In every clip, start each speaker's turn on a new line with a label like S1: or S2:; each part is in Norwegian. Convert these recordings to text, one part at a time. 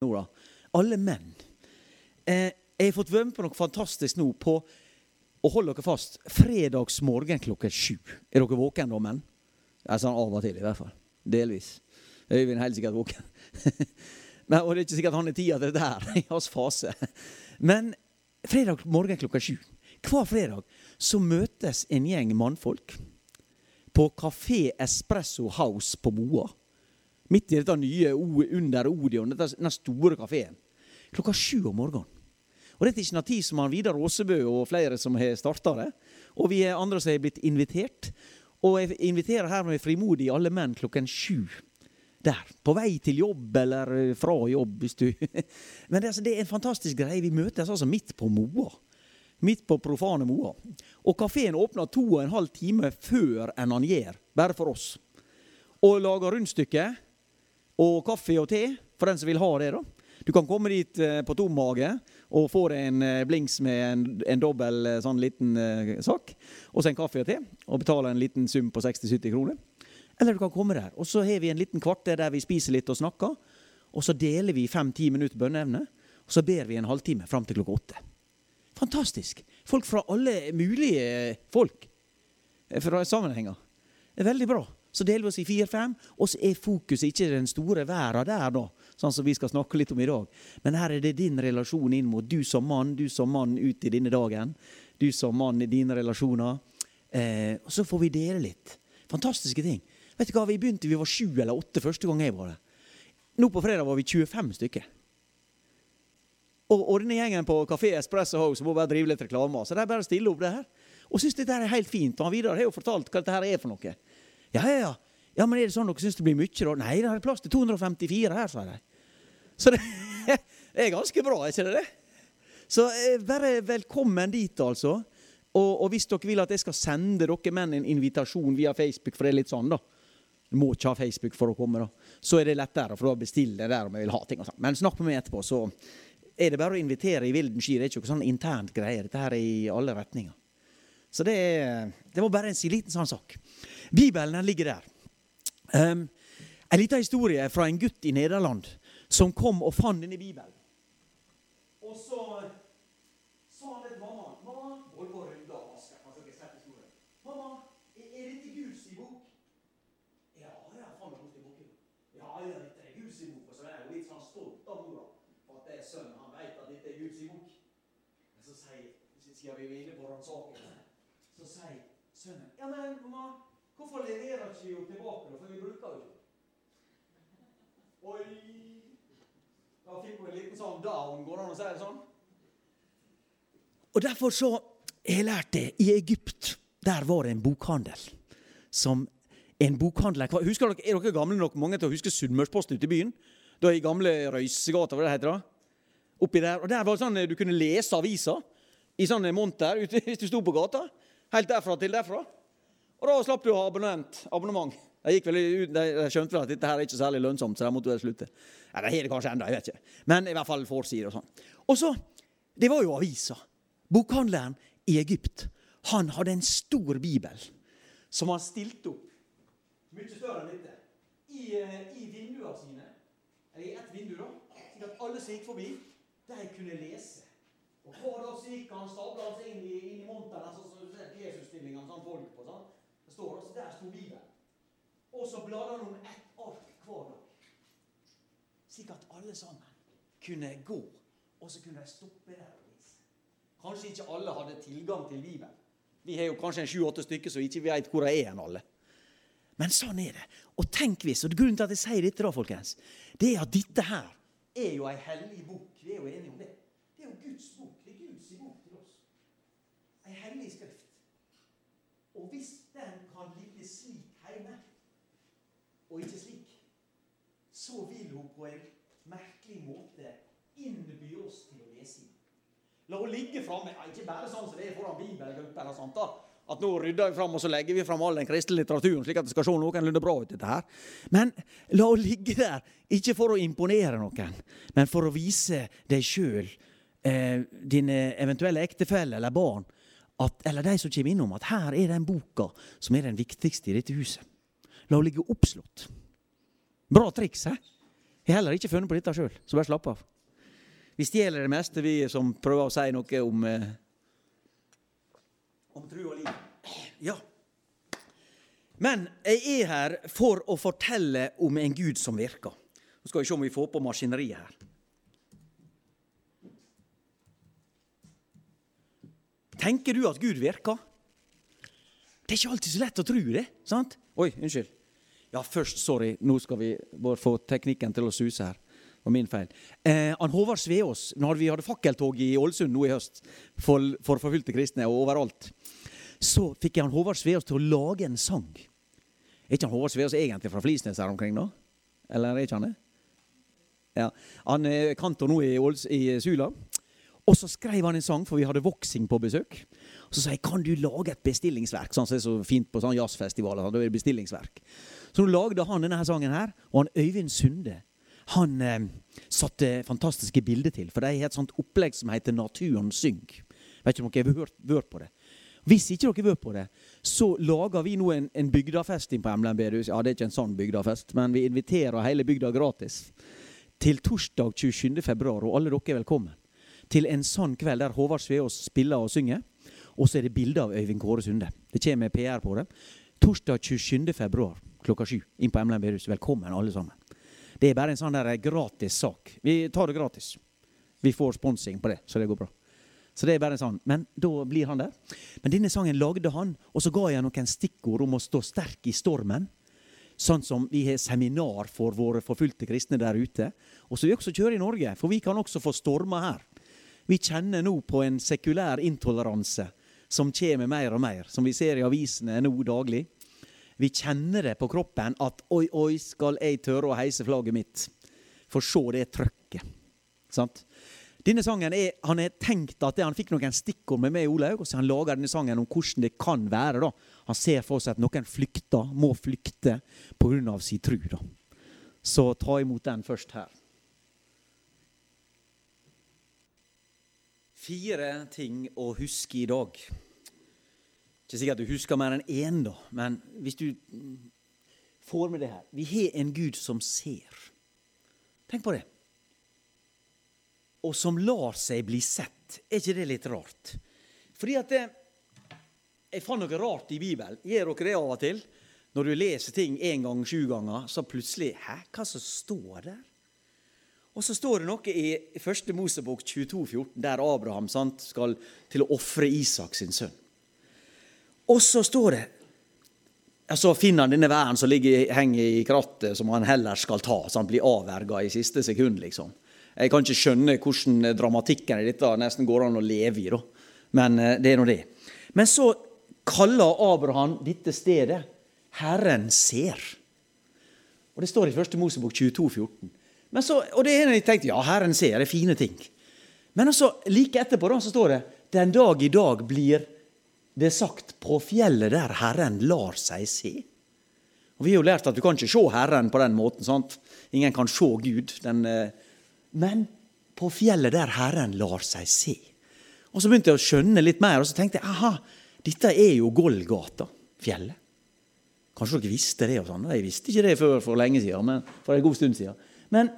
S1: nå, da. Alle menn. Eh, jeg har fått være med på noe fantastisk nå på Og hold dere fast. Fredagsmorgen klokka sju. Er dere våkne da, menn? Sånn av og til, i hvert fall. Delvis. Øyvind er helt sikkert våken. Men, og det er ikke sikkert han har tida til det der i hans fase. Men fredag morgen klokka sju. Hver fredag så møtes en gjeng mannfolk på Kafé Espresso House på Moa. Midt i dette nye under Odeon, denne store kafeen. Klokka sju om morgenen. Og Dette er ikke noe tid som han Vidar Aasebø og flere som har starta det. Og vi er andre som har blitt invitert. Og jeg inviterer her med frimodig alle menn klokken sju. Der. På vei til jobb eller fra jobb, hvis du Men det, altså, det er en fantastisk greie. Vi møtes altså midt på Moa. Midt på profane Moa. Og kafeen åpner to og en halv time før enn han gjør. Bare for oss. Og lager rundstykke og kaffe og te, for den som vil ha det. da. Du kan komme dit eh, på tom mage og få deg en eh, blings med en, en dobbel sånn liten sak. Og så en kaffe og te. Og betale en liten sum på 60-70 kroner. Eller du kan komme der. Og så har vi en liten kvarter der vi spiser litt og snakker. Og så deler vi fem-ti minutter bønneevne. Og så ber vi en halvtime fram til klokka åtte. Fantastisk. Folk fra alle mulige folk. Fra sammenhenger. Det er veldig bra. Så deler vi oss i fire-fem, og så er fokuset ikke den store verden der, da sånn som vi skal snakke litt om i dag. Men her er det din relasjon inn mot du som mann, du som mann ut i denne dagen. Du som mann i dine relasjoner. Eh, og så får vi dele litt. Fantastiske ting. Vet du hva, Vi begynte, vi var sju eller åtte første gang jeg var der. Nå på fredag var vi 25 stykker. Og, og denne gjengen på Kafé Espresso House må bare drive litt reklame. Så er bare å stille opp det her. Og syns dette er helt fint. Og han Vidar har jo fortalt hva dette her er for noe. Ja, ja, ja. Ja, men er det sånn dere syns det blir mye, da? Nei, det er plass til 254 her, sa de. Så det er ganske bra, er ikke det det? Så bare eh, velkommen dit, altså. Og, og, hvis dere vil at jeg skal sende dere menn en invitasjon via Facebook, for det er litt sånn, da Du må ikke ha Facebook for å komme, da. Så er det lettere, for da bestiller jeg der om jeg vil ha ting. og sånn. Men snakk med meg etterpå, så er det bare å invitere i vilden sky. Det er ikke noe sånn internt greier. Dette her er i alle retninger. Så det, det var bare en liten sånn sak. Bibelen den ligger der. Um, en liten historie fra en gutt i Nederland som kom og fant denne Bibelen. Og så sa han til mamma mamma, mamma, er dette Guds bok? Ja, ja, faen meg i boken. Ja, ja, dette er Guds bok. Og så er hun litt sånn stolt av mora for at det er sønnen. Han vet at dette er Guds bok. Men så sier, siden vi er inne på sier sønnen Ja, men mamma Hvorfor leverer ikke jo tilbake, for vi bruker jo ikke Oi! Da fikk hun en liten sånn down. Går det an å si det sånn? Og Derfor så jeg lærte det. I Egypt der var det en bokhandel. Som en bokhandler Husker dere, Er dere gamle nok mange til å huske Sunnmørsposten ute i byen? Da I gamle Røysegata, hva det heter da? Oppi der. Og Der var det sånn du kunne lese aviser i sånne monter ute, hvis du sto på gata. Helt derfra til derfra. Og da slapp du å ha abonnent, abonnement. De, gikk vel ut, de, skjønte vel at dette her er ikke særlig lønnsomt, så de måtte vel slutte. Ja, De har det kanskje enda, jeg vet ikke. Men i hvert fall forsider og sånn. Og så, Det var jo avisa. Bokhandleren i Egypt han hadde en stor bibel som han stilte opp mye større enn dette i, eh, i vinduene sine. Eller i ett vindu, da. Slik at alle som gikk forbi, de kunne lese. Og hva da så gikk han stabla seg inn i, inn i monteren, sånn som så, Jesus-stillingene sånn folk på. sånn. Det står altså, Der sto Bibelen. Og så bladde han om ett ark hver dag. Slik at alle sammen kunne gå, og så kunne de stoppe der og lese. Kanskje ikke alle hadde tilgang til Bibelen. Vi har jo kanskje en sju-åtte stykker som ikke vet hvor de er hen alle. Men sånn er det. Og tenk hvis, og Grunnen til at jeg sier dette, da, folkens, det er at dette her er jo ei hellig bok. Vi er jo enige om. Det er jo Guds bok. Det er Guds bok til oss. Ei hellig skrift. Og hvis den kan ligge slik hjemme, og ikke slik, så vil hun på en merkelig måte innby oss til å lese den. La henne ligge framme, ikke bare sånn som det er foran bibelgrupper. og sånt da, at nå rydder vi fram og så legger vi fram all den kristne litteraturen, slik at det skal se noenlunde bra ut. dette her. Men la henne ligge der, ikke for å imponere noen, men for å vise deg sjøl, eh, dine eventuelle ektefelle eller barn, at, eller de som kommer innom, at her er den boka som er den viktigste i dette huset. La henne ligge oppslått. Bra triks, hæ? Jeg har heller ikke funnet på dette sjøl, så bare slapp av. Vi stjeler det meste, vi som prøver å si noe om eh, om tru og liv. Ja. Men jeg er her for å fortelle om en Gud som virker. Nå skal vi se om vi får på maskineriet her. Tenker du at Gud virker? Det er ikke alltid så lett å tro det. sant? Oi, unnskyld. Ja, først, sorry. Nå skal vi bare få teknikken til å suse her. Det var min feil. Eh, han Håvard Sveås, når vi hadde fakkeltog i Ålesund nå i høst for, for forfulgte kristne og overalt, så fikk jeg han Håvard Sveås til å lage en sang. Er ikke han Håvard Sveås egentlig fra Flisnes her omkring, da? Eller er ikke han det? Ja. Han er kantor nå i, Åls i Sula. Og så skrev han en sang, for vi hadde Voksing på besøk. Og Så sa jeg kan du lage et bestillingsverk, sånn som er så fint på sånn jazzfestivaler. Det er bestillingsverk. Så nå lagde han denne sangen her, og han Øyvind Sunde han eh, satte fantastiske bilder til. For de har et sånt opplegg som heter Naturen syng. Vet ikke om dere har hørt, på det. Hvis ikke dere har hørt på det, så lager vi nå en, en bygdafest på Emlen. Ja, det er ikke en sånn bygdafest, men vi inviterer hele bygda gratis. Til torsdag 27. februar, og alle dere er velkommen. Til en sånn kveld der Håvard Sveås spiller og synger. Og så er det bilde av Øyvind Kåre Sunde. Det kommer PR på det. Torsdag 27. februar klokka sju inn på MLM bedehus. Velkommen, alle sammen. Det er bare en sånn der gratis sak. Vi tar det gratis. Vi får sponsing på det, så det går bra. Så det er bare en sånn. Men da blir han der. Men denne sangen lagde han, og så ga jeg noen stikkord om å stå sterk i stormen. Sånn som vi har seminar for våre forfulgte kristne der ute. Og så vi også kjører i Norge, for vi kan også få stormer her. Vi kjenner nå på en sekulær intoleranse som kommer mer og mer, som vi ser i avisene nå daglig. Vi kjenner det på kroppen at oi, oi, skal jeg tørre å heise flagget mitt? For se det trøkket. Sant? Denne sangen er, Han har tenkt at det, han fikk noen stikkord med meg i Olaug, og så han lager denne sangen om hvordan det kan være. da. Han ser for seg at noen flykter, må flykte pga. sin tru. da. Så ta imot den først her. Fire ting å huske i dag. Ikke sikkert du husker mer enn én, da, men hvis du får med det her Vi har en Gud som ser. Tenk på det. Og som lar seg bli sett. Er ikke det litt rart? Fordi at det, Jeg fant noe rart i Bibelen. Gjør dere det av og til? Når du leser ting én gang, sju ganger, så plutselig Hæ, hva som står der? Og så står det noe i første Mosebok 22, 14, der Abraham sant, skal til å ofre Isak sin sønn. Og så står det så finner han denne væren som henger i krattet, som han heller skal ta, så han blir avverga i siste sekund. liksom. Jeg kan ikke skjønne hvordan dramatikken i dette nesten går an å leve i. da. Men eh, det er nå det. Men så kaller Abraham dette stedet 'Herren ser'. Og Det står i 1. Mosebok 22, 14. Så, og det er en jeg tenkte, ja, Herren ser, det er fine ting. Men også, like etterpå da, så står det 'Den dag i dag blir' Det sagt 'på fjellet der Herren lar seg se'. Og Vi har jo lært at du kan ikke se Herren på den måten. sant? Ingen kan se Gud. Den, eh, men på fjellet der Herren lar seg se. Og Så begynte jeg å skjønne litt mer, og så tenkte jeg aha, dette er jo Golgata, fjellet. Kanskje dere visste det? og sånn. Jeg visste ikke det før for lenge siden, men for en god stund siden. Men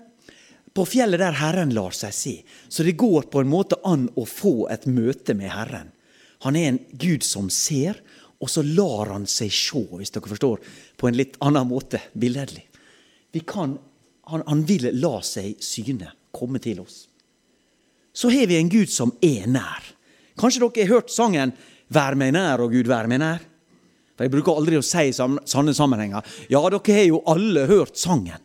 S1: på fjellet der Herren lar seg se. Så det går på en måte an å få et møte med Herren. Han er en Gud som ser, og så lar han seg se, hvis dere forstår, på en litt annen måte, billedlig. Han, han vil la seg syne, komme til oss. Så har vi en Gud som er nær. Kanskje dere har hørt sangen 'Vær meg nær, og Gud vær meg nær'? For Jeg bruker aldri å si i sånne sammenhenger. Ja, dere har jo alle hørt sangen.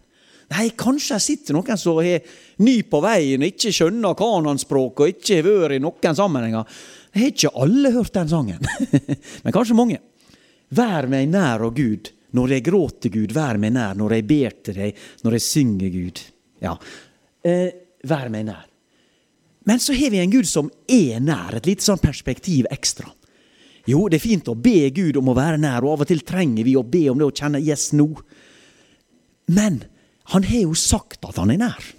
S1: Nei, kanskje det sitter noen som er ny på veien, ikke skjønner kanonspråket og ikke har vært i noen sammenhenger. Jeg har ikke alle hørt den sangen, men kanskje mange. Vær meg nær, å Gud, når jeg gråter, Gud. Vær meg nær når jeg ber til deg, når jeg synger, Gud. Ja, eh, vær meg nær. Men så har vi en Gud som er nær. Et lite sånn perspektiv ekstra. Jo, det er fint å be Gud om å være nær, og av og til trenger vi å be om det og kjenne 'yes, nå'. Men han har jo sagt at han er nær.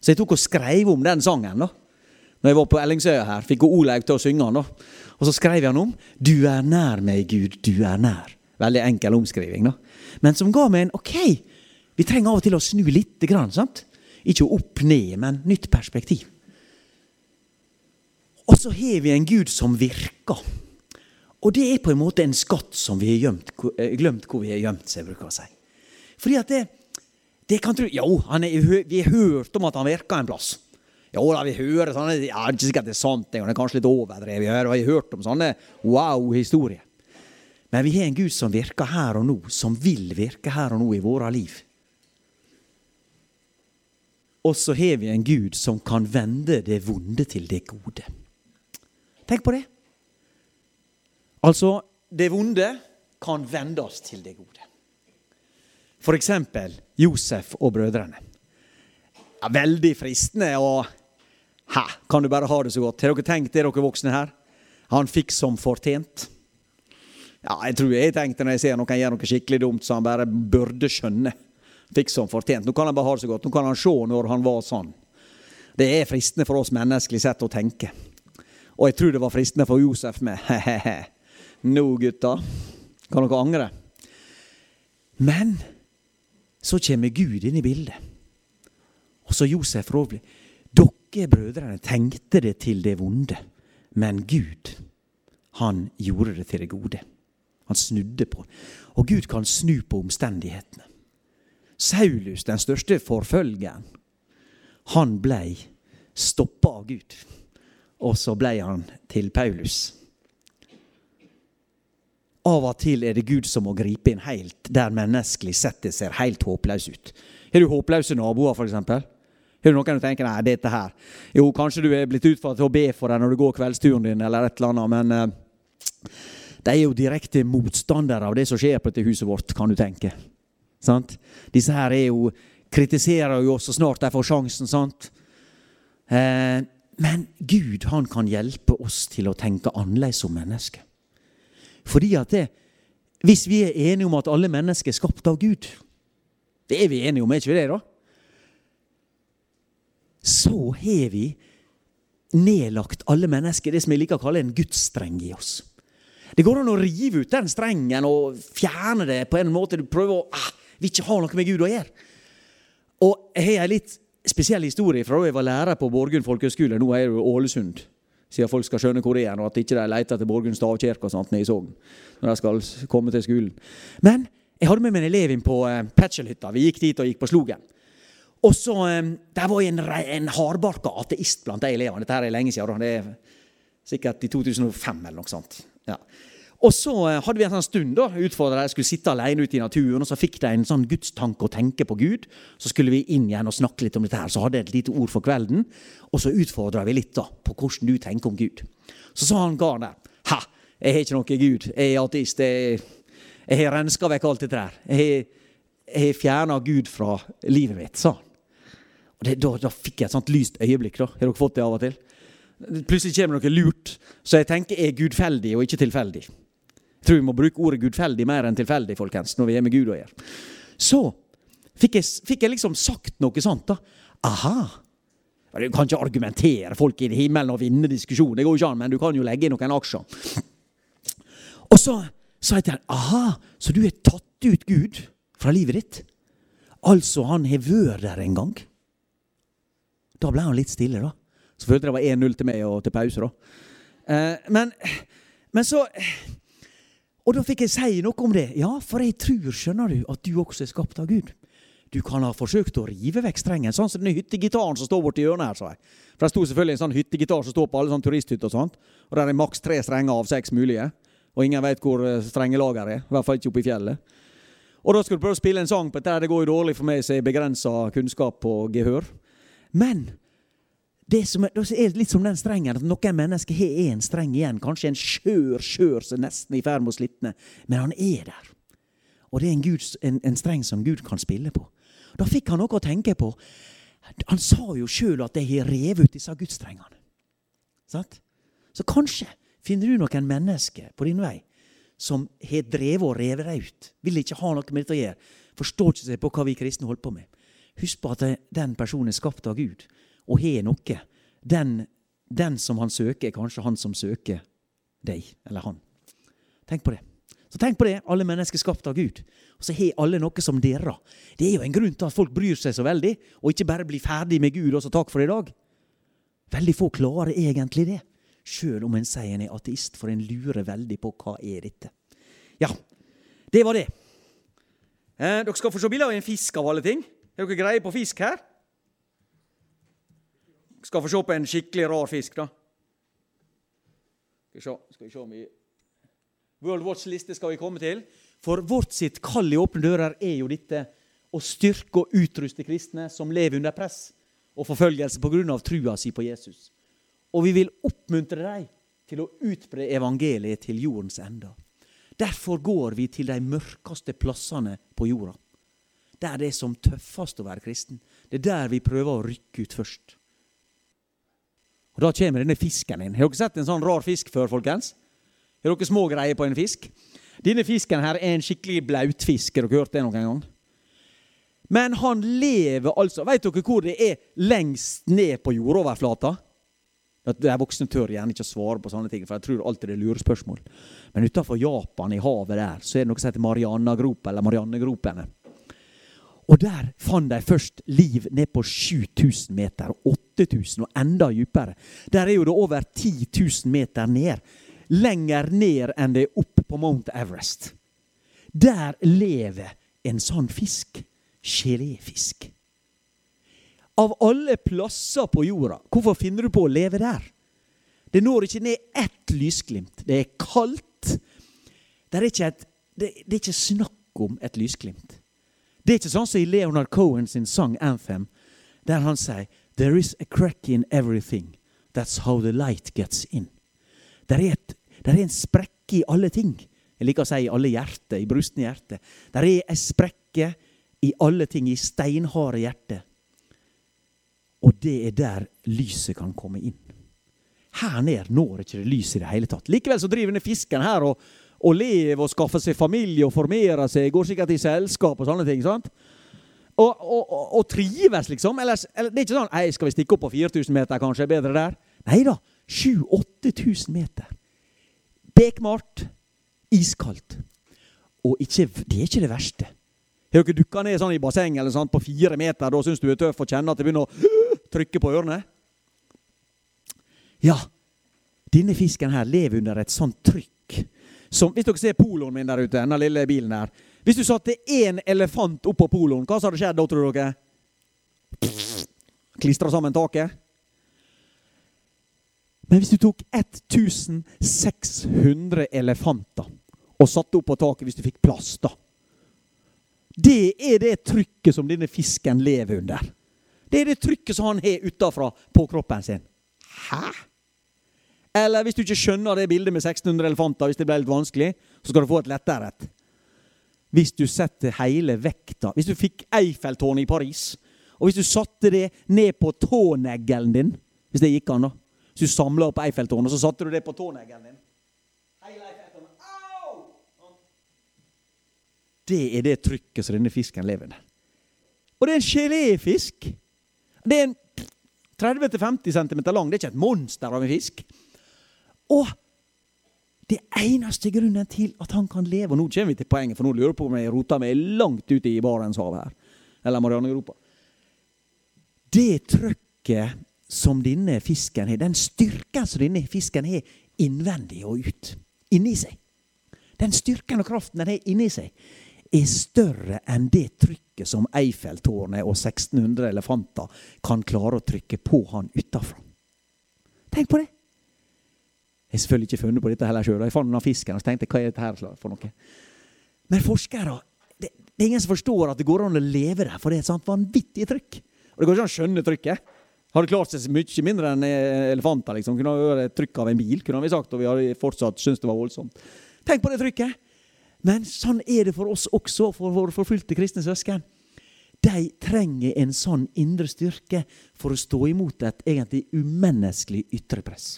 S1: Så jeg tok og skrev om den sangen. da når jeg var på Ellingsøya her, fikk Olaug til å synge den. da. Og så skrev jeg han om 'Du er nær meg, Gud, du er nær'. Veldig enkel omskriving, da. Men som ga meg en OK, vi trenger av og til å snu grann. sant? Ikke opp ned, men nytt perspektiv. Og så har vi en Gud som virker. Og det er på en måte en skatt som vi har eh, glemt hvor vi har gjemt seg, bruker å si. Fordi at det, det kan tro, Jo, er, vi har hørt om at han virker en plass. Jo da, vi hører sånne ja, Det er ikke sikkert det er sant, det er kanskje litt overdrevet. Vi har hørt om sånne wow-historier. Men vi har en Gud som virker her og nå, som vil virke her og nå i våre liv. Og så har vi en Gud som kan vende det vonde til det gode. Tenk på det. Altså, det vonde kan vendes til det gode. Eksempel Josef og brødrene. Ja, veldig fristende å Hæ, kan du bare ha det så godt? Har dere tenkt det, dere voksne her? Han fikk som fortjent. Ja, jeg tror jeg tenkte når jeg ser noen gjøre noe skikkelig dumt, så han bare burde skjønne. Fikk som fortjent. Nå kan han bare ha det så godt. Nå kan han se når han var sånn. Det er fristende for oss menneskelig sett å tenke. Og jeg tror det var fristende for Josef med he-he-he. Nå, gutta. Kan dere angre? Men så kommer Gud inn i bildet. Og så Josef Rovli. Dere brødrene tenkte det til det vonde, men Gud, han gjorde det til det gode. Han snudde på Og Gud kan snu på omstendighetene. Saulus, den største forfølgeren, han blei stoppa av Gud. Og så blei han til Paulus. Av og til er det Gud som må gripe inn helt der menneskelig sett det ser helt håpløs ut. Har du håpløse naboer, f.eks.? Har du noen du tenker nei, dette her Jo, kanskje du er blitt utfordret til å be for deg når du går kveldsturen din, eller et eller annet, men uh, de er jo direkte motstandere av det som skjer på dette huset vårt, kan du tenke. Sant? Disse her er jo, kritiserer jo oss så snart de får sjansen. sant? Uh, men Gud han kan hjelpe oss til å tenke annerledes som mennesker. Fordi at det, hvis vi er enige om at alle mennesker er skapt av Gud Det er vi enige om, er ikke det? da? så har vi nedlagt alle mennesker det som jeg liker å kalle en gudsstreng i oss. Det går an å rive ut den strengen og fjerne det på en måte. Du prøver å ah, vil ikke ha noe med Gud å gjøre. Og jeg har en litt spesiell historie fra da jeg var lærer på Borgund folkehøgskole. Nå er det Ålesund, siden folk skal skjønne hvor det er, og at ikke de leter til Borgund stavkirke og sånt nede i Sogn når de skal komme til skolen. Men jeg hadde med meg en elev inn på eh. Vi gikk dit og gikk på Slogen. Og så, Der var en, en hardbarka ateist blant de elevene. Dette her er lenge siden. Det er sikkert i 2005 eller noe sånt. Ja. Og så eh, hadde vi en sånn stund da, utfordra de skulle sitte alene ute i naturen. og Så fikk de en sånn gudstanke å tenke på Gud. Så skulle vi inn igjen og snakke litt om dette. her, Så hadde jeg et lite ord for kvelden. Og så utfordra vi litt da, på hvordan du tenker om Gud. Så sa han karen der Ha, jeg har ikke noe Gud. Jeg er ateist. Jeg, jeg har renska vekk alt dette der. Jeg jeg har fjerna Gud fra livet mitt, sa han. Og det, da, da, fikk jeg et sånt lyst øyeblikk. da. Har dere fått det av og til? Plutselig kommer noe lurt. Så jeg tenker er gudfeldig og ikke tilfeldig. Tror vi må bruke ordet gudfeldig mer enn tilfeldig folkens, når vi er med Gud å gjøre. Så fikk jeg, fikk jeg liksom sagt noe sånt. da. Aha! Du kan ikke argumentere folk i himmelen og vinne diskusjonen, det går jo ikke an, men du kan jo legge inn noen aksjer. Og så sa jeg til ham aha, så du har tatt ut Gud fra livet ditt? Altså, han har vært der en gang? Da ble han litt stille, da. Så følte jeg det var 1-0 til meg og til pause, da. Eh, men, men, så Og da fikk jeg si noe om det. Ja, for jeg tror, skjønner du, at du også er skapt av Gud. Du kan ha forsøkt å rive vekk strengen, sånn som den hyttegitaren som står borti hjørnet her. sa jeg. For Det sto selvfølgelig en sånn hyttegitar som står på alle sånne turisthytter og sånt. Og der er maks tre strenger av seks mulige. Og ingen vet hvor eh, strengelageret er. I hvert fall ikke oppe i fjellet. Og da skal du prøve å spille en sang på dette. Det går jo dårlig for meg som har begrensa kunnskap og gehør. Men det som er, det er litt som den strengen, at noen mennesker har én streng igjen. Kanskje en skjør skjør som nesten i ferd med å slitne. Men han er der. Og det er en, Gud, en, en, streng som Gud kan spille på. Da fikk han noe å tenke på. Han sa jo sjøl at jeg har revet ut disse gudstrengene. Sant? Så kanskje finner du noen mennesker på din vei som har drevet og revet deg ut. Vil ikke ha noe med dette å gjøre. Forstår ikke seg på hva vi kristne holder på med. Husk på at den personen er skapt av Gud og har noe. Den, den som han søker, er kanskje han som søker deg eller han. Tenk på det. Så tenk på det. Alle mennesker skapt av Gud. Og så har alle noe som dere. Det er jo en grunn til at folk bryr seg så veldig, og ikke bare blir ferdig med Gud og så takk for i dag. Veldig få klarer egentlig det, sjøl om en sier en er ateist, for en lurer veldig på hva er dette. Ja, det var det. Eh, dere skal få se bilde av en fisk av alle ting. Er dere greie på fisk her? Skal få se på en skikkelig rar fisk, da. Skal vi se, om vi World Watch-liste skal vi komme til. For vårt sitt kall i åpne dører er jo dette å styrke og utruste kristne som lever under press og forfølgelse pga. trua si på Jesus. Og vi vil oppmuntre dem til å utbre evangeliet til jordens ender. Derfor går vi til de mørkeste plassene på jorda. Der det er som tøffest å være kristen. Det er der vi prøver å rykke ut først. Og Da kommer denne fisken inn. Har dere sett en sånn rar fisk før, folkens? Har dere små greier på en fisk? Denne fisken her er en skikkelig blautfisk. Har dere hørt det noen gang? Men han lever altså Vet dere hvor det er lengst ned på jordoverflata? De voksne tør gjerne ikke å svare på sånne ting, for jeg tror alltid det er lurespørsmål. Men utafor Japan, i havet der, så er det noe som heter Marianagropa, eller Mariannegropene. Og der fant de først liv ned på 7000 meter, 8000 og enda dypere. Der er jo det over 10 000 meter ned. Lenger ned enn det er opp på Mount Everest. Der lever en sånn fisk. Geléfisk. Av alle plasser på jorda, hvorfor finner du på å leve der? Det når ikke ned ett lysglimt. Det er kaldt. Det er ikke, et, det, det er ikke snakk om et lysglimt. Det er ikke sånn som i Leonard Cohen sin sang 'Anthem', der han sier 'There is a crack in everything. That's how the light gets in'. Der er, er, en sprekke i alle ting. Jeg liker å si i alle hjerter, i brustne hjerter. Der er ei sprekke i alle ting, i steinharde hjerter. Og det er der lyset kan komme inn. Her ned når ikke det lys i det hele tatt. Likevel så driver denne fisken her og og leve og skaffe seg familie og formere seg. Går sikkert i selskap og sånne ting. sant? Og, og, og, og trives, liksom. Eller, eller, det er ikke sånn Ei, skal vi stikke opp på 4000 meter, kanskje? er bedre der? Nei da. 7000-8000 meter. Bekmart. Iskaldt. Og ikke, det er ikke det verste. Har dere dukka ned sånn i basseng eller sånn på fire meter? Da syns du er tøff og kjenner at det begynner å trykke på ørene? Ja, denne fisken her lever under et sånt trykk som, Hvis dere ser poloen min der ute, denne lille bilen der Hvis du satte én elefant oppå poloen, hva hadde skjedd da, tror dere? Klistra sammen taket? Men hvis du tok 1600 elefanter og satte opp på taket hvis du fikk plass, da Det er det trykket som denne fisken lever under. Det er det trykket som han har utafra på kroppen sin. Hæ? Eller hvis du ikke skjønner det bildet med 1600 elefanter, hvis det ble litt vanskelig, så skal du få et lettere et. Hvis du setter hele vekta Hvis du fikk Eiffeltårnet i Paris, og hvis du satte det ned på tåneglen din Hvis det gikk an, da. Hvis du samla opp Eiffeltårnet, så satte du det på tåneglen din. Hele. Au! Det er det trykket som denne fisken lever under. Og det er en geléfisk. Det er en 30-50 cm lang. Det er ikke et monster av en fisk. Og det eneste grunnen til at han kan leve Og nå kommer vi til poenget, for nå lurer jeg på om jeg roter meg langt ute i Barentshavet her. Eller Marianegropa. Det trøkket som denne fisken har, den styrken som denne fisken har innvendig og ut, inni seg Den styrken og kraften den har inni seg, er større enn det trykket som Eiffeltårnet og 1600 elefanter kan klare å trykke på han utafra. Tenk på det! Jeg har selvfølgelig ikke funnet på dette heller sjøl. Jeg fant denne fisken og så tenkte hva er dette her for noe? Men forskere det, det, er ingen som forstår at det går an å leve der, for det er et sånt vanvittig trykk. Og det går ikke an å skjønne trykket. Hadde klart seg mye mindre enn eh, elefanter. liksom. Kunne vært trykk av en bil, kunne vi sagt, og vi hadde fortsatt syntes det var voldsomt. Tenk på det trykket! Men sånn er det for oss også, for våre forfulgte kristne søsken. De trenger en sånn indre styrke for å stå imot et egentlig umenneskelig ytre press.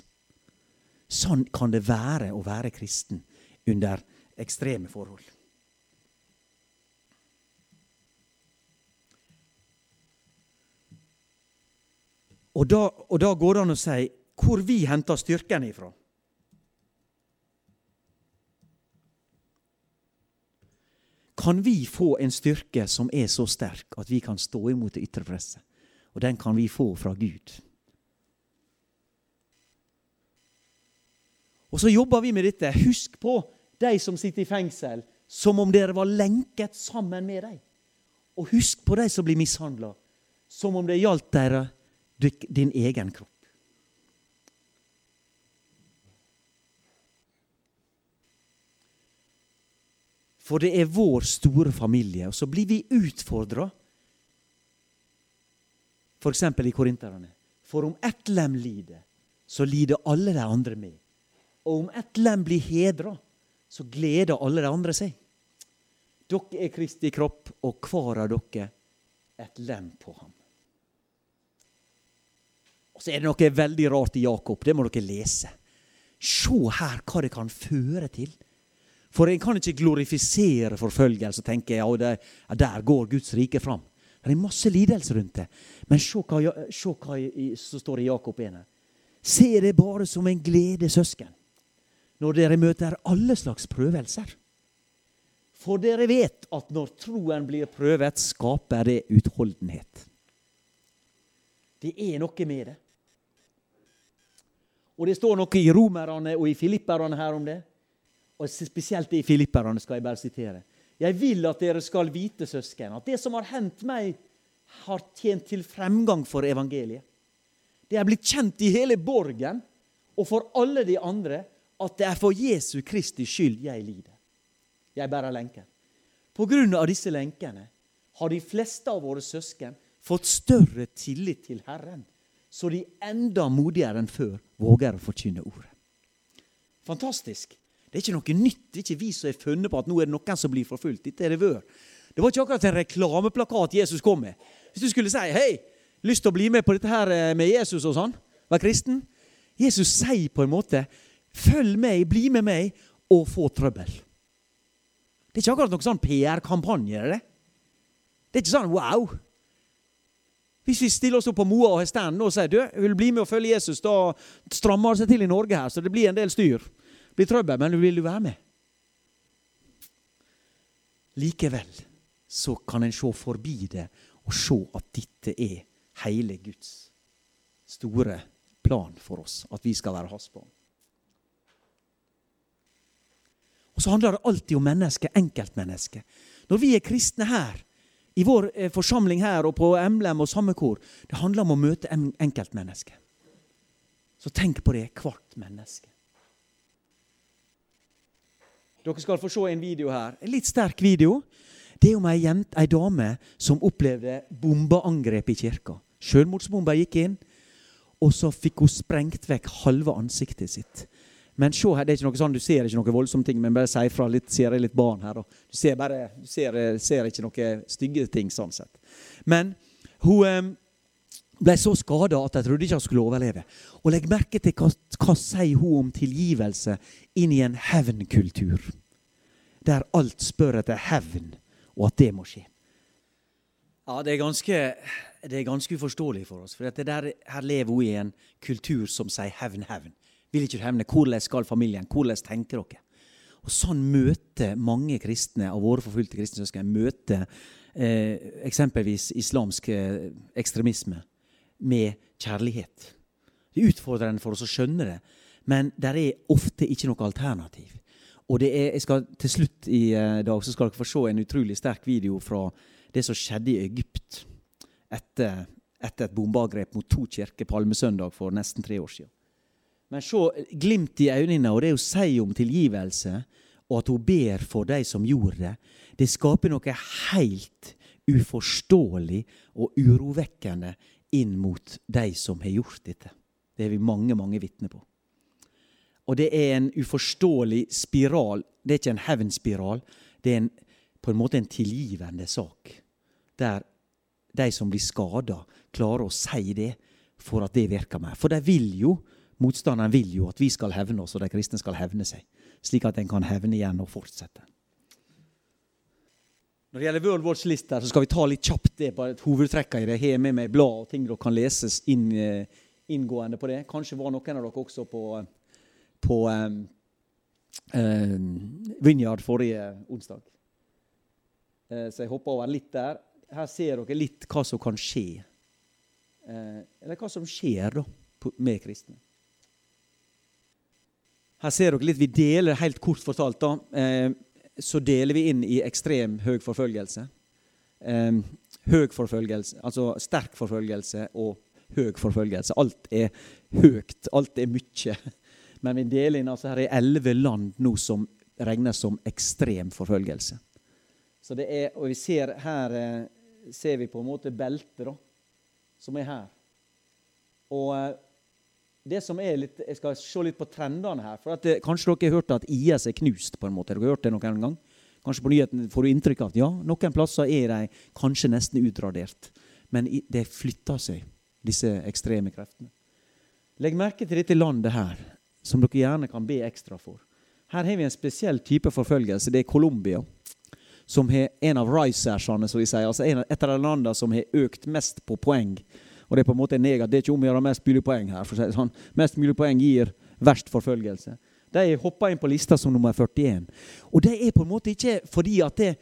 S1: Sånn kan det være å være kristen under ekstreme forhold. Og da, og da, går det an å si hvor vi henter styrken ifra. kan vi få en styrke som er så sterk at vi kan stå imot det ytre presset. Og den kan vi få fra Gud. Og så jobber vi med dette. Husk på de som sitter i fengsel, som om dere var lenket sammen med dem. Og husk på de som blir mishandla, som om det gjaldt dere, din egen kropp. For det er vår store familie. Og så blir vi utfordra, f.eks. i korinterne. For om ett lem lider, så lider alle de andre med. Og om ett lem blir hedra, så gleder alle de andre seg. Dere er Kristi kropp, og hver av dere et lem på ham. Og Så er det noe veldig rart i Jakob. Det må dere lese. Se her hva det kan føre til for en kan ikke glorifisere forfølgelse og tenke ja, ja, der går Guds rike fram. Det er masse lidelse rundt det. Men se hva, se hva som står i Jakob 1 Se det bare som en glede, søsken, når dere møter alle slags prøvelser. For dere vet at når troen blir prøvet, skaper det utholdenhet. Det er noe med det. Og det står noe i romerne og i filipperne her om det og spesielt i Filipperne skal jeg bare sitere. Jeg vil at dere skal vite, søsken, at det som har hendt meg, har tjent til fremgang for evangeliet. Det er blitt kjent i hele borgen og for alle de andre at det er for Jesu Kristi skyld jeg lider. Jeg bærer lenker. På grunn av disse lenkene har de fleste av våre søsken fått større tillit til Herren, så de enda modigere enn før våger å forkynne ordet. Fantastisk. Det er ikke noe nytt. Det er ikke vi som har funnet på at nå er det noen som blir forfulgt. Dette er det vør. Det var ikke akkurat en reklameplakat Jesus kom med. Hvis du skulle si 'Hei, lyst til å bli med på dette her eh, med Jesus' og sånn, være kristen Jesus sier på en måte 'Følg meg, bli med meg, og få trøbbel'. Det er ikke akkurat noen sånn PR-kampanje. Det Det er ikke sånn 'wow'. Hvis vi stiller oss opp på Moa og har stand og sier du, vil bli med og følge Jesus, da strammer det seg til i Norge her, så det blir en del styr blir trøbbel, men vil du være med? Likevel så kan en se forbi det og se at dette er hele Guds store plan for oss. At vi skal være hans barn. Og så handler det alltid om mennesket, enkeltmennesket. Når vi er kristne her, i vår eh, forsamling her og på Emblem og samme kor, det handler om å møte enkeltmennesket. Så tenk på det, hvert menneske. Dere skal få se en video her. En litt sterk video. Det er om ei, jente, ei dame som opplevde bombeangrep i kirka. Sjølmordsbomba gikk inn, og så fikk hun sprengt vekk halve ansiktet sitt. Men se her, det er ikke noe sånn, Du ser ikke noe voldsomme ting, men bare si fra litt, ser jeg litt barn her. Du ser, bare, du ser, ser ikke noe stygge ting sånn sett. Men hun ble så skada at jeg trodde ikke hun skulle overleve. Og legg merke til hva, hva sier hun om tilgivelse inn i en hevnkultur. Der alt spør etter hevn, og at det må skje. Ja, Det er ganske, det er ganske uforståelig for oss. For der, her lever hun i en kultur som sier hevn, hevn. Vil ikke hevne? Hvordan skal familien? Hvordan tenker dere? Og Sånn møter mange kristne av våre forfulgte kristne søsken møter eh, eksempelvis islamsk eh, ekstremisme med kjærlighet. Det er utfordrende for oss å skjønne det, men det er ofte ikke noe alternativ. Og det er, jeg skal Til slutt i uh, dag så skal dere få se en utrolig sterk video fra det som skjedde i Egypt etter, etter et bombeangrep mot to kirker palmesøndag for nesten tre år siden. Men se glimt i øynene og det hun sier om tilgivelse, og at hun ber for de som gjorde det, det skaper noe helt uforståelig og urovekkende inn mot de som har gjort dette. Det er vi mange, mange vitner på. Og det er en uforståelig spiral. Det er ikke en hevnspiral. Det er en, på en måte en tilgivende sak. Der de som blir skada, klarer å si det for at det virker mer. For de vil jo, motstanderen vil jo at vi skal hevne oss, og de kristne skal hevne seg. Slik at en kan hevne igjen og fortsette. Når det gjelder World Watch List, så skal vi ta litt kjapt det på et hovedtrekk i det. Jeg har med meg blad og ting dere kan leses inn, eh, inngående på det. Kanskje var noen av dere også på, på um, um, Vinjard forrige onsdag. Uh, så jeg hopper over litt der. Her ser dere litt hva som kan skje. Uh, eller hva som skjer da, med kristne. Her ser dere litt, Vi deler helt kort fortalt da, eh, så deler vi inn i ekstrem høy forfølgelse. høy forfølgelse, altså sterk forfølgelse og høy forfølgelse. Alt er høyt, alt er mye. Men vi deler inn altså her er elleve land nå som regnes som ekstrem forfølgelse. Så det er, og vi ser Her eh, ser vi på en måte beltet, som er her. Og eh, det som er litt, Jeg skal se litt på trendene her. for det, Kanskje dere har hørt at IS er knust? på en måte. Dere Har hørt det noen gang? Kanskje på nyheten får du inntrykk av at ja, noen plasser er de kanskje nesten utradert. Men det flytter seg, disse ekstreme kreftene. Legg merke til dette landet her, som dere gjerne kan be ekstra for. Her har vi en spesiell type forfølgelse. Det er Colombia. Som har en av risersene, som vi sier. Altså et av de landene som har økt mest på poeng. Og det er på en måte negativt. Det er ikke om å gjøre mest mulig poeng her. for å si sånn. Mest mulig poeng gir verst forfølgelse. De hoppa inn på lista som nummer 41. Og det er på en måte ikke fordi at det,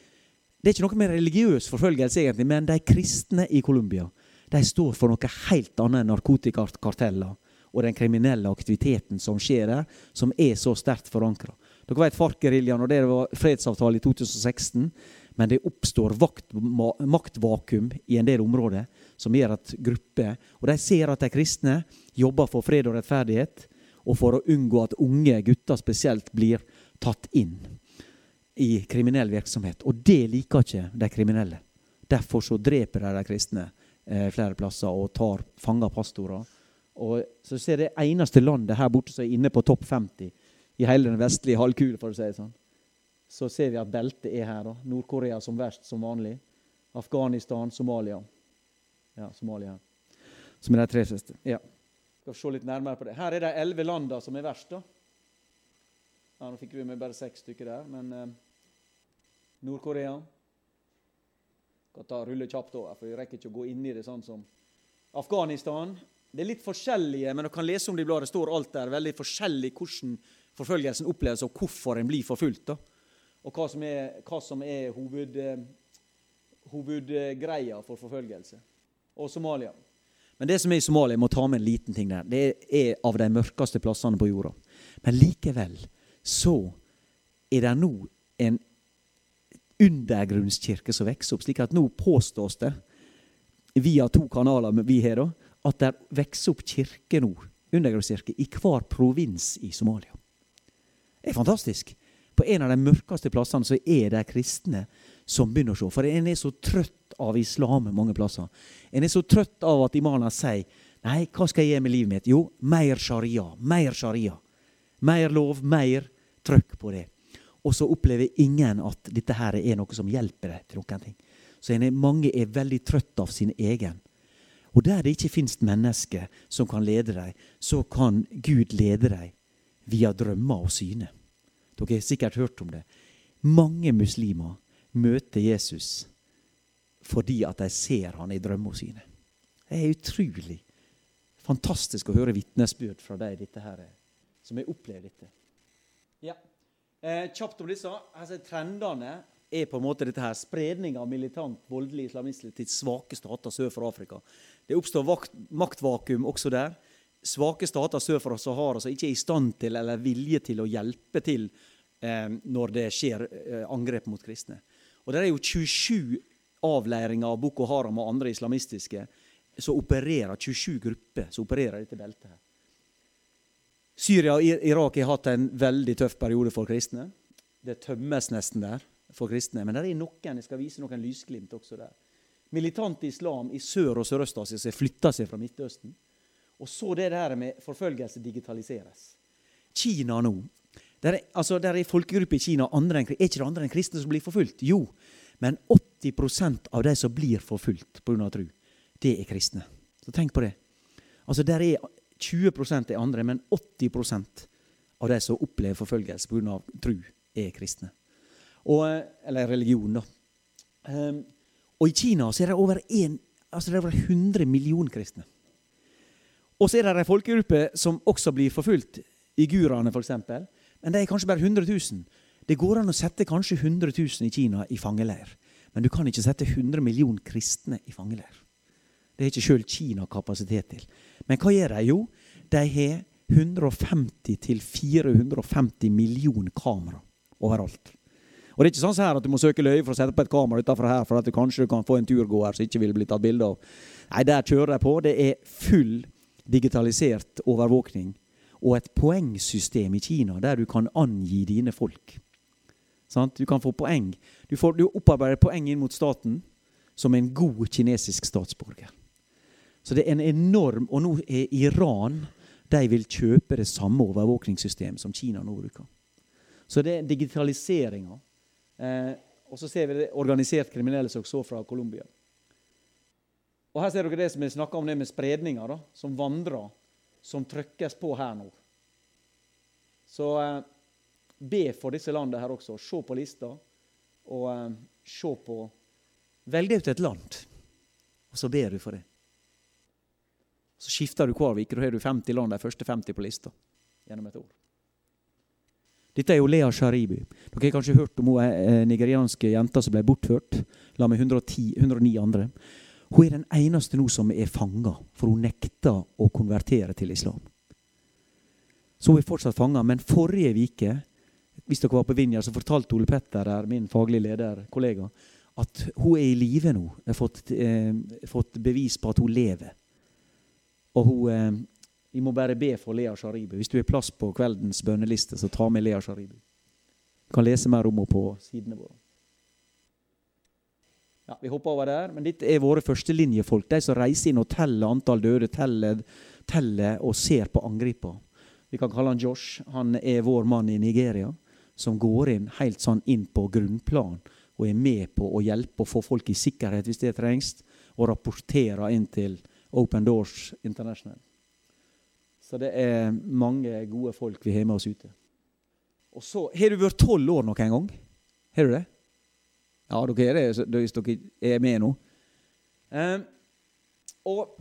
S1: det er ikke noe med religiøs forfølgelse, egentlig, men de kristne i Colombia de står for noe helt annet enn narkotikakarteller og den kriminelle aktiviteten som skjer der, som er så sterkt forankra. Dere vet FARC-geriljaen og det var fredsavtale i 2016. Men det oppstår vakt, maktvakuum i en del områder som gjør at grupper Og de ser at de kristne jobber for fred og rettferdighet, og for å unngå at unge gutter spesielt blir tatt inn i kriminell virksomhet. Og det liker ikke de kriminelle. Derfor så dreper de de kristne eh, flere plasser og tar fanger pastorer og så ser det eneste landet her borte som er inne på topp 50 i hele den vestlige halvkule, for å si det sånn. Så ser vi at beltet er her. da. Nord-Korea som verst, som vanlig. Afghanistan, Somalia. Ja, Somalia her. Som er de tre siste. Ja. Skal se litt nærmere på det. Her er de elleve landene som er verst. da. Ja, Nå fikk vi med bare seks stykker der, men eh, Nord-Korea Skal ta rulle kjapt over, for vi rekker ikke å gå inn i det sånn som Afghanistan. Det er litt forskjellige, men du kan lese om det i bladet. Det står alt der. Veldig forskjellig hvordan forfølgelsen oppleves, og hvorfor en blir forfulgt. Da. Og hva som er, hva som er hoved, eh, hovedgreia for forfølgelse. Og Somalia. Men det som er i Somalia, jeg må ta med en liten ting der, det er av de mørkeste plassene på jorda. Men likevel så er det nå en undergrunnskirke som vokser opp. slik at nå påstås det, via to kanaler vi har, da, at det vokser opp kirke nå, undergrunnskirke, i hver provins i Somalia. Det er fantastisk. På en av de mørkeste plassene så er det kristne som begynner å se. For en er så trøtt av islam mange plasser. En er så trøtt av at imamer sier Nei, hva skal jeg gjøre med livet mitt? Jo, mer sharia. Mer sharia. Mer lov, mer trøkk på det. Og så opplever ingen at dette her er noe som hjelper deg til noen ting. Så er, mange er veldig trøtt av sin egen. Og der det ikke fins mennesker som kan lede deg, så kan Gud lede deg via drømmer og syne. Dere har sikkert hørt om det. Mange muslimer møter Jesus fordi at de ser han i drømmene sine. Det er utrolig fantastisk å høre vitnesbyrd fra deg dette her, som har opplevd dette. Ja. Eh, kjapt om disse. Altså, trendene er på en måte dette her, spredning av militant, voldelig islamisme til svake stater sør for Afrika. Det oppstår maktvakuum også der. Svake stater sør for Sahara som ikke er i stand til eller vilje til å hjelpe til når det skjer eh, angrep mot kristne. Og Det er jo 27 avleiringer av Boko Haram og andre islamistiske som opererer, 27 grupper som opererer dette beltet. her. Syria og Irak har hatt en veldig tøff periode for kristne. Det tømmes nesten der for kristne. Men det er noen, jeg skal vise noen lysglimt også der. Militant islam i Sør- og Sørøst-Asia som flytter seg fra Midtøsten. Og så det der med forfølgelse digitaliseres. Kina nå. Der er, altså, der er folkegrupper i Kina andre enn, Er ikke det andre enn kristne som blir forfulgt? Jo. Men 80% av de som blir forfulgt pga. tro, det er kristne. Så tenk på det. Altså, der er 20% er andre, men 80% av de som opplever forfølgelse pga. tro, er kristne. Og, eller religion, da. Um, og i Kina så er det over, en, altså det er over 100 millioner kristne. Og så er det ei folkegruppe som også blir forfulgt. Igurene, f.eks. Men det er kanskje bare 100 000. Det går an å sette kanskje 100 000 i Kina i fangeleir. Men du kan ikke sette 100 millioner kristne i fangeleir. Det har ikke sjøl Kina kapasitet til. Men hva gjør de? Jo, de har 150-450 millioner kamera overalt. Og det er ikke sånn her at du må søke løye for å sette på et kamera utenfor her for at du kanskje kan få en turgåer som ikke vil bli tatt bilde av. Nei, der kjører de på. Det er full digitalisert overvåkning. Og et poengsystem i Kina der du kan angi dine folk. Sånn? Du kan få poeng. Du, får, du opparbeider poeng inn mot staten som en god kinesisk statsborger. Så det er en enorm Og nå er Iran De vil kjøpe det samme overvåkningssystemet som Kina nå bruker. Så det er digitaliseringa. Eh, og så ser vi det organisert kriminelle som så fra Colombia. Og Her ser dere det som vi snakka om, det med spredninga, da, som vandrer, som trykkes på her nå. Så eh, be for disse landene her også. Se på lista, og eh, se på Velg deg ut et land, og så ber du for det. Så skifter du hver uke, da har du 50 land, de første 50 på lista gjennom et år. Dette er jo Lea Sharibu. Dere har kanskje hørt om hun eh, nigerianske jenta som ble bortført la med 110, 109 andre. Hun er den eneste nå som er fanga, for hun nekta å konvertere til islam. Så hun er fortsatt fanga. Men forrige uke hvis dere var på Vinja, så fortalte Ole Petter, min faglige leder, kollega, at hun er i live nå. Har fått, eh, fått, bevis på at hun lever. Og hun eh, Vi må bare be for Lea Sharibu. Hvis du har plass på kveldens bønneliste, så ta med Lea Sharibu. Du kan lese mer om henne på sidene våre. Ja, Vi hopper over der, men dette er våre førstelinjefolk. De som reiser inn og teller antall døde, teller, teller og ser på angriper. Vi kan kalle han Josh. Han er vår mann i Nigeria som går inn helt sånn inn på grunnplan og er med på å hjelpe og få folk i sikkerhet hvis det trengs, og rapporterer inn til Open Doors International. Så det er mange gode folk vi har med oss ute. Og så Har du vært tolv år noen gang? Har du det? Ja, dere er det hvis dere er med nå. Um, og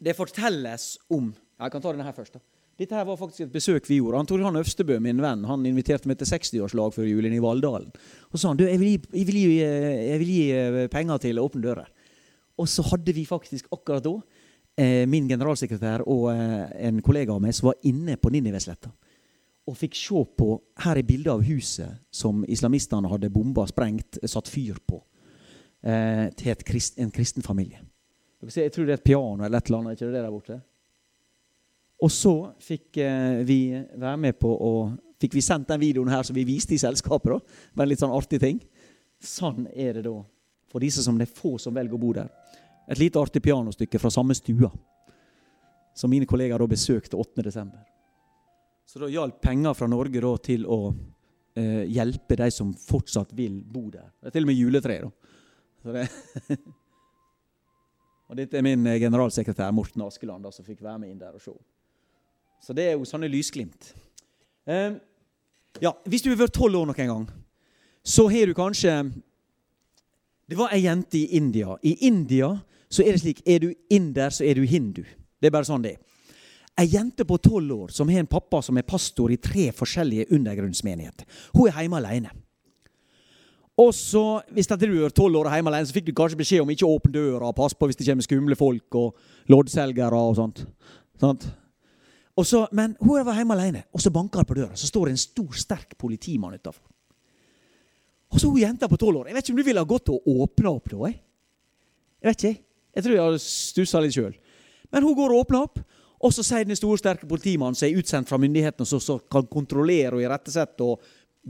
S1: det fortelles om Jeg kan ta denne her først. da. Dette her var faktisk et besøk vi gjorde. Han Tor Johan Øvstebø, min venn, han inviterte meg til 60-årslag før julen i Valldalen. Og sa han, du, jeg vil, gi, jeg, vil gi, jeg vil gi, eh, penger til Åpne dører. Og så hadde vi faktisk akkurat da eh, min generalsekretær og eh, en kollega av meg som var inne på Ninivesletta. Og fikk se på Her er bilde av huset som islamistene hadde bomba, sprengt, satt fyr på. Eh, til krist, en kristen familie. Jeg tror det er et piano eller et eller annet. ikke det der borte? Og så fikk eh, vi være med på å Fikk vi sendt den videoen her som vi viste i selskapet. da. En litt sånn artig ting. Sånn er det da for disse som det er få som velger å bo der. Et lite artig pianostykke fra samme stua som mine kollegaer da besøkte 8.12. Så da hjalp penger fra Norge da til å eh, hjelpe de som fortsatt vil bo der. Det er til og med juletre. Det og dette er min eh, generalsekretær Morten Askeland som fikk være med inn der og se. Så det er jo sånne lysglimt. Eh, ja, Hvis du har vært tolv år noen gang, så har du kanskje Det var ei jente i India. I India så er det slik er du inder, så er du hindu. Det er bare sånn det er. Ei jente på tolv år som har en pappa som er pastor i tre forskjellige undergrunnsmenigheter. Hun er hjemme alene. Og så, Hvis du er tolv år og hjemme alene, så fikk du kanskje beskjed om ikke å åpne døra. Pass på hvis det kommer skumle folk og loddselgere og sånt. sånt. Og så, men hun var hjemme alene, og så banker det på døra. Så står det en stor, sterk politimann utafor. Og så hun jenta på tolv år. Jeg vet ikke om du ville ha gått og åpna opp da? Jeg. jeg vet ikke. Jeg tror jeg hadde stussa litt sjøl. Men hun går og åpner opp, og så sier den store, sterke politimannen som er utsendt fra myndighetene, som kan kontrollere og irettesette og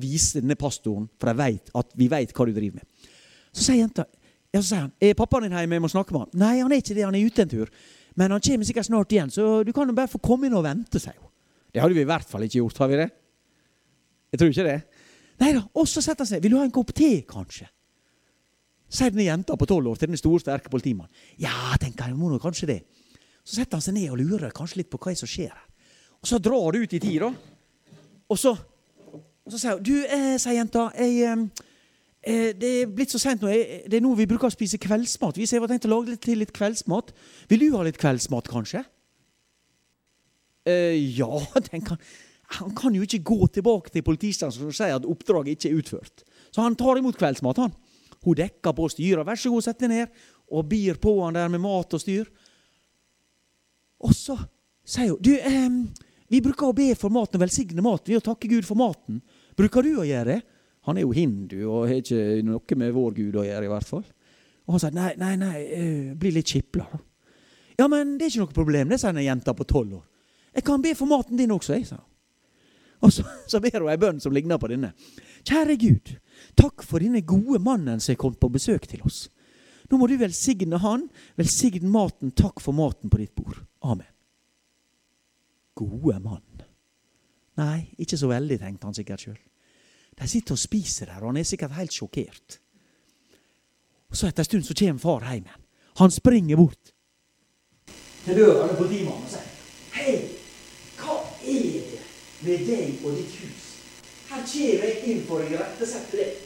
S1: vise denne pastoren, for vet at vi vet hva du driver med. Så sier jenta ja, så sier han, er pappaen din hjemme? Jeg må snakke med han. Nei, han er ikke det. Han er ute en tur. Men han kommer sikkert snart igjen, så du kan jo bare få komme inn og vente, sier hun. Det hadde vi i hvert fall ikke gjort, har vi det? Jeg tror ikke det. Nei da. Og så setter han seg. Vil du ha en kopp te, kanskje? Sier denne jenta på tolv år til den store, sterke politimannen. Ja, tenker jeg, må nå kanskje det. Så setter han seg ned og lurer kanskje litt på hva som skjer. Og så drar det ut i tid, da. Og så, og så sier hun Du, eh, sier jenta, jeg eh, det er blitt så sent nå. Det er nå vi bruker å spise kveldsmat. Vi har tenkt å lage litt, til litt kveldsmat. Vil du ha litt kveldsmat, kanskje? Eh, ja, tenker han. Han kan jo ikke gå tilbake til politistasjonen og si at oppdraget ikke er utført. Så han tar imot kveldsmat, han. Hun dekker på styret. 'Vær så god, sett deg ned.' Og byr på han der med mat og styr. Og så sier hun du, eh, vi bruker å be for maten og velsigne maten. Vi å takke Gud for maten. Bruker du å gjøre det? Han er jo hindu og har ikke noe med vår Gud å gjøre, i hvert fall. Og han sier nei, nei, nei, uh, bli litt kipla, da. Ja, men det er ikke noe problem, det, sier ei jente på tolv år. Jeg kan be for maten din også, jeg, sa Og så, så ber hun ei bønn som ligner på denne. Kjære Gud, takk for denne gode mannen som er kommet på besøk til oss. Nå må du velsigne han, velsigne maten, takk for maten på ditt bord. Amen. Gode mann. Nei, ikke så veldig, tenkte han sikkert sjøl. De sitter og spiser der, og han er sikkert helt sjokkert. Og Så etter en stund så kommer far hjem igjen. Han springer bort til døra til politimannen og sier Hei, hva er det med deg og ditt hus? Her kommer jeg inn for å irettesette deg.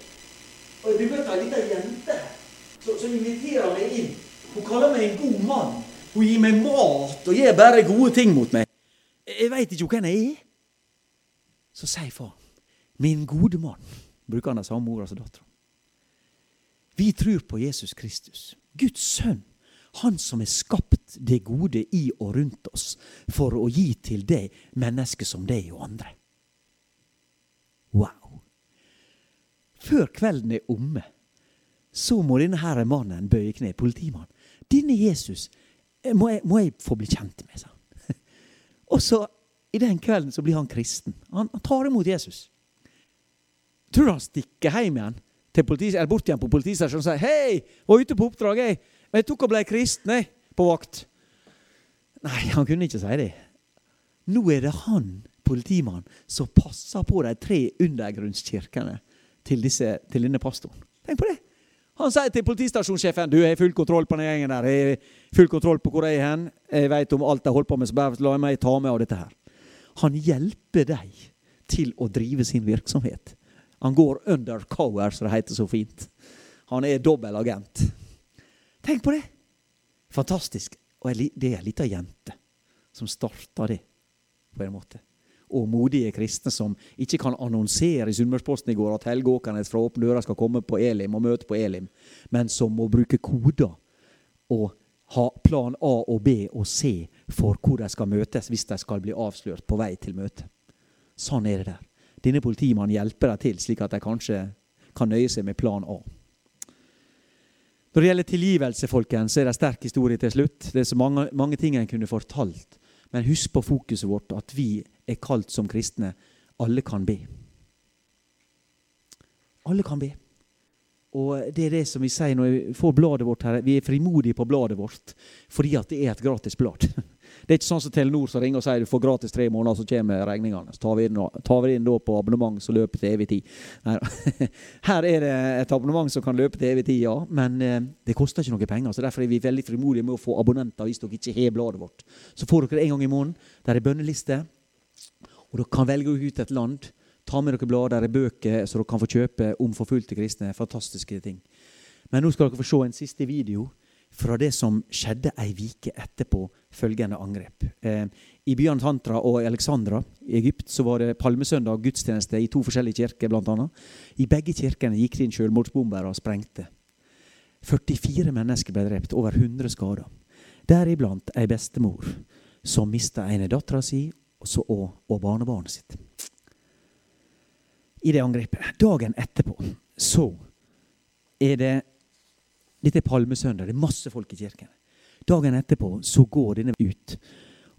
S1: Og jeg blir møtt av ei lita jente som inviterer meg inn. Hun kaller meg en god mann. Hun gir meg mat og gjør bare gode ting mot meg. Jeg veit ikke hvem jeg er. Så sier far, min gode mann, bruker han det samme ordet som dattera. Vi tror på Jesus Kristus, Guds sønn, han som har skapt det gode i og rundt oss for å gi til deg mennesker som deg og andre. Wow. Før kvelden er omme, så må denne her mannen bøye kne. Politimann. Denne Jesus må jeg, må jeg få bli kjent med, sa han. Og så i den kvelden så blir han kristen. Han, han tar imot Jesus. Tror du han stikker hjem igjen til politis, eller bort igjen på politistasjonen og sier 'Hei, var ute på oppdrag, jeg. Men jeg tok og ble kristen, jeg, på vakt'? Nei, han kunne ikke si det. Nå er det han, politimannen, som passer på de tre undergrunnskirkene til, disse, til denne pastoren. Tenk på det. Han sier til politistasjonssjefen du har full kontroll på den gjengen der. Jeg har full kontroll på hvor jeg er hen. Jeg vet om alt jeg holder på med, så bare la meg ta med av dette her. Han hjelper dem til å drive sin virksomhet. Han går undercover, som det heter så fint. Han er dobbel agent. Tenk på det! Fantastisk. Og det er ei lita jente som starta det, på en måte. Og modige kristne som ikke kan annonsere i Sunnmørsposten i går at Helge Åkernes fra Åpne dører skal komme på Elim og møte på Elim, men som må bruke koder og ha plan A og B og C for hvor de skal møtes hvis de skal bli avslørt på vei til møtet. Sånn er det der. Denne politimannen hjelper dem til, slik at de kanskje kan nøye seg med plan A. Når det gjelder tilgivelse, folkens, så er det en sterk historie til slutt. Det er så mange, mange ting en kunne fortalt. Men husk på fokuset vårt, at vi er kalt som kristne. Alle kan be. Alle kan be. Og det er det som vi sier når vi får bladet vårt her. Vi er frimodige på bladet vårt fordi at det er et gratis blad. Det er ikke sånn som Telenor som ringer og sier du får gratis tre måneder, så kommer regningene. Så tar vi inn, vi inn på abonnement som løper til evig tid. Nei, her er det et abonnement som kan løpe til evig tid, ja. Men eh, det koster ikke noe penger. så Derfor er vi veldig frimodige med å få abonnenter hvis dere ikke har bladet vårt. Så får dere det en gang i måneden. Der er bønneliste. Og dere kan velge ut et land. Ta med dere blader, der er bøker, så dere kan få kjøpe om forfulgte kristne. Fantastiske ting. Men nå skal dere få se en siste video fra det som skjedde ei vike etterpå følgende angrep. Eh, I byene Tantra og Alexandra i Egypt så var det palmesøndag gudstjeneste i to forskjellige kirker. Blant annet. I begge kirkene gikk det inn selvmordsbombere og sprengte. 44 mennesker ble drept, over 100 skader. Deriblant ei bestemor som mista ene dattera si og, og barnebarnet sitt. I det angrepet. Dagen etterpå så er det dette er palmesøndag. Det er masse folk i kirken. Dagen etterpå så går denne ut.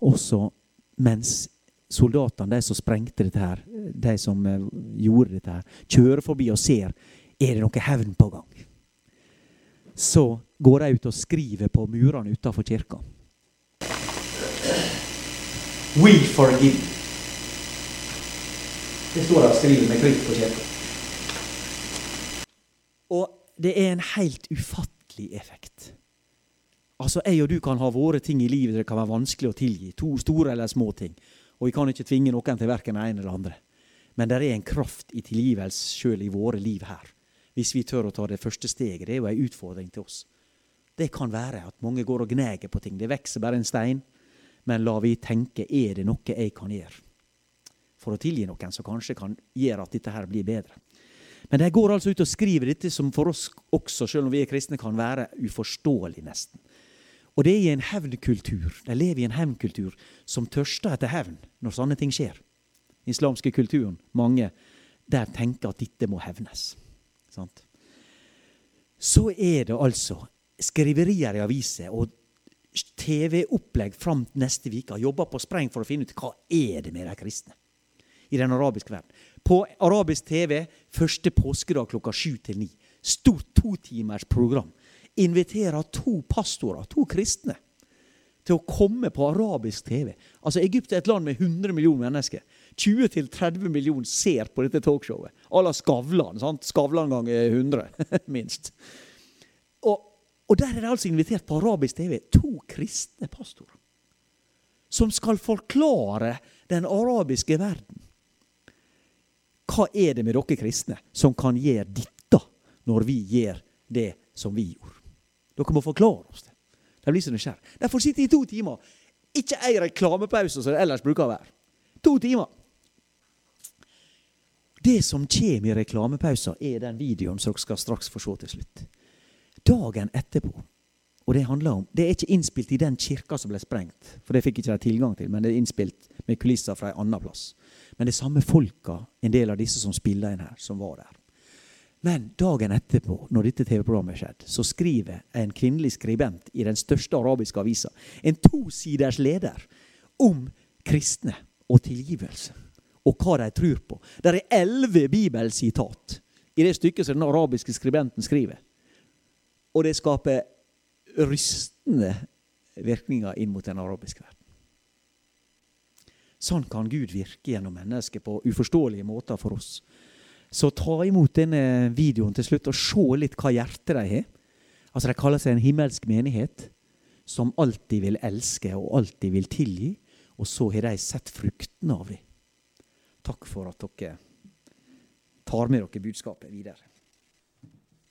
S1: Også mens soldatene, de som sprengte dette her, de som uh, gjorde dette her, kjører forbi og ser er det noe hevn på gang. Så går de ut og skriver på murene utafor kirka. We forgive. Det står der skriver med kritt på kirka. Og det er en helt ufattelig ufattelig effekt. Altså, Jeg og du kan ha våre ting i livet det kan være vanskelig å tilgi. To store eller små ting. Og vi kan ikke tvinge noen til verken det ene eller andre. Men det er en kraft i tilgivelse sjøl i våre liv her. Hvis vi tør å ta det første steget. Det er jo en utfordring til oss. Det kan være at mange går og gneger på ting. Det vokser bare en stein. Men la vi tenke er det noe jeg kan gjøre for å tilgi noen som kanskje kan gjøre at dette her blir bedre. Men de går altså ut og skriver dette som for oss også, selv om vi er kristne, kan være uforståelig, nesten. Og det er i en hevnkultur. De lever i en hevnkultur som tørster etter hevn når sånne ting skjer. Den islamske kulturen, mange der tenker at dette må hevnes. Sant? Så er det altså skriverier i aviser og TV-opplegg fram neste uke. Jobber på spreng for å finne ut hva er det med de kristne i den arabiske verden. På arabisk TV første påskedag klokka sju til ni. Stort totimers program. Inviterer to pastorer, to kristne, til å komme på arabisk TV. Altså Egypt er et land med 100 millioner mennesker. 20-30 millioner ser på dette talkshowet. À la Skavlan. sant? Skavlan ganger 100, minst. Og, og der er det altså invitert på arabisk TV to kristne pastorer. Som skal forklare den arabiske verden hva er det med dere kristne som kan gjøre dette når vi gjør det som vi gjorde? Dere må forklare oss det. De blir så nysgjerrige. De får sitte i to timer. Ikke ei reklamepause som det ellers bruker å være. To timer. Det som kommer i reklamepausen, er den videoen som dere skal straks få se til slutt. Dagen etterpå og Det handler om, det er ikke innspilt i den kirka som ble sprengt, for det fikk ikke de tilgang til, men det er innspilt med kulisser fra en annen plass. Men det samme folka, en del av disse som spiller inn her, som var der. Men dagen etterpå, når dette TV-programmet skjedde, så skriver en kvinnelig skribent i den største arabiske avisa en tosiders leder om kristne og tilgivelse. Og hva de tror på. Det er elleve bibelsitat i det stykket som den arabiske skribenten skriver. Og det skaper rystende virkninger inn mot den arabiske verden. Sånn kan Gud virke gjennom mennesker på uforståelige måter for oss. Så ta imot denne videoen til slutt og se litt hva hjertet de har. Altså De kaller seg en himmelsk menighet som alltid vil elske og alltid vil tilgi. Og så har de sett fruktene av det. Takk for at dere tar med dere budskapet videre.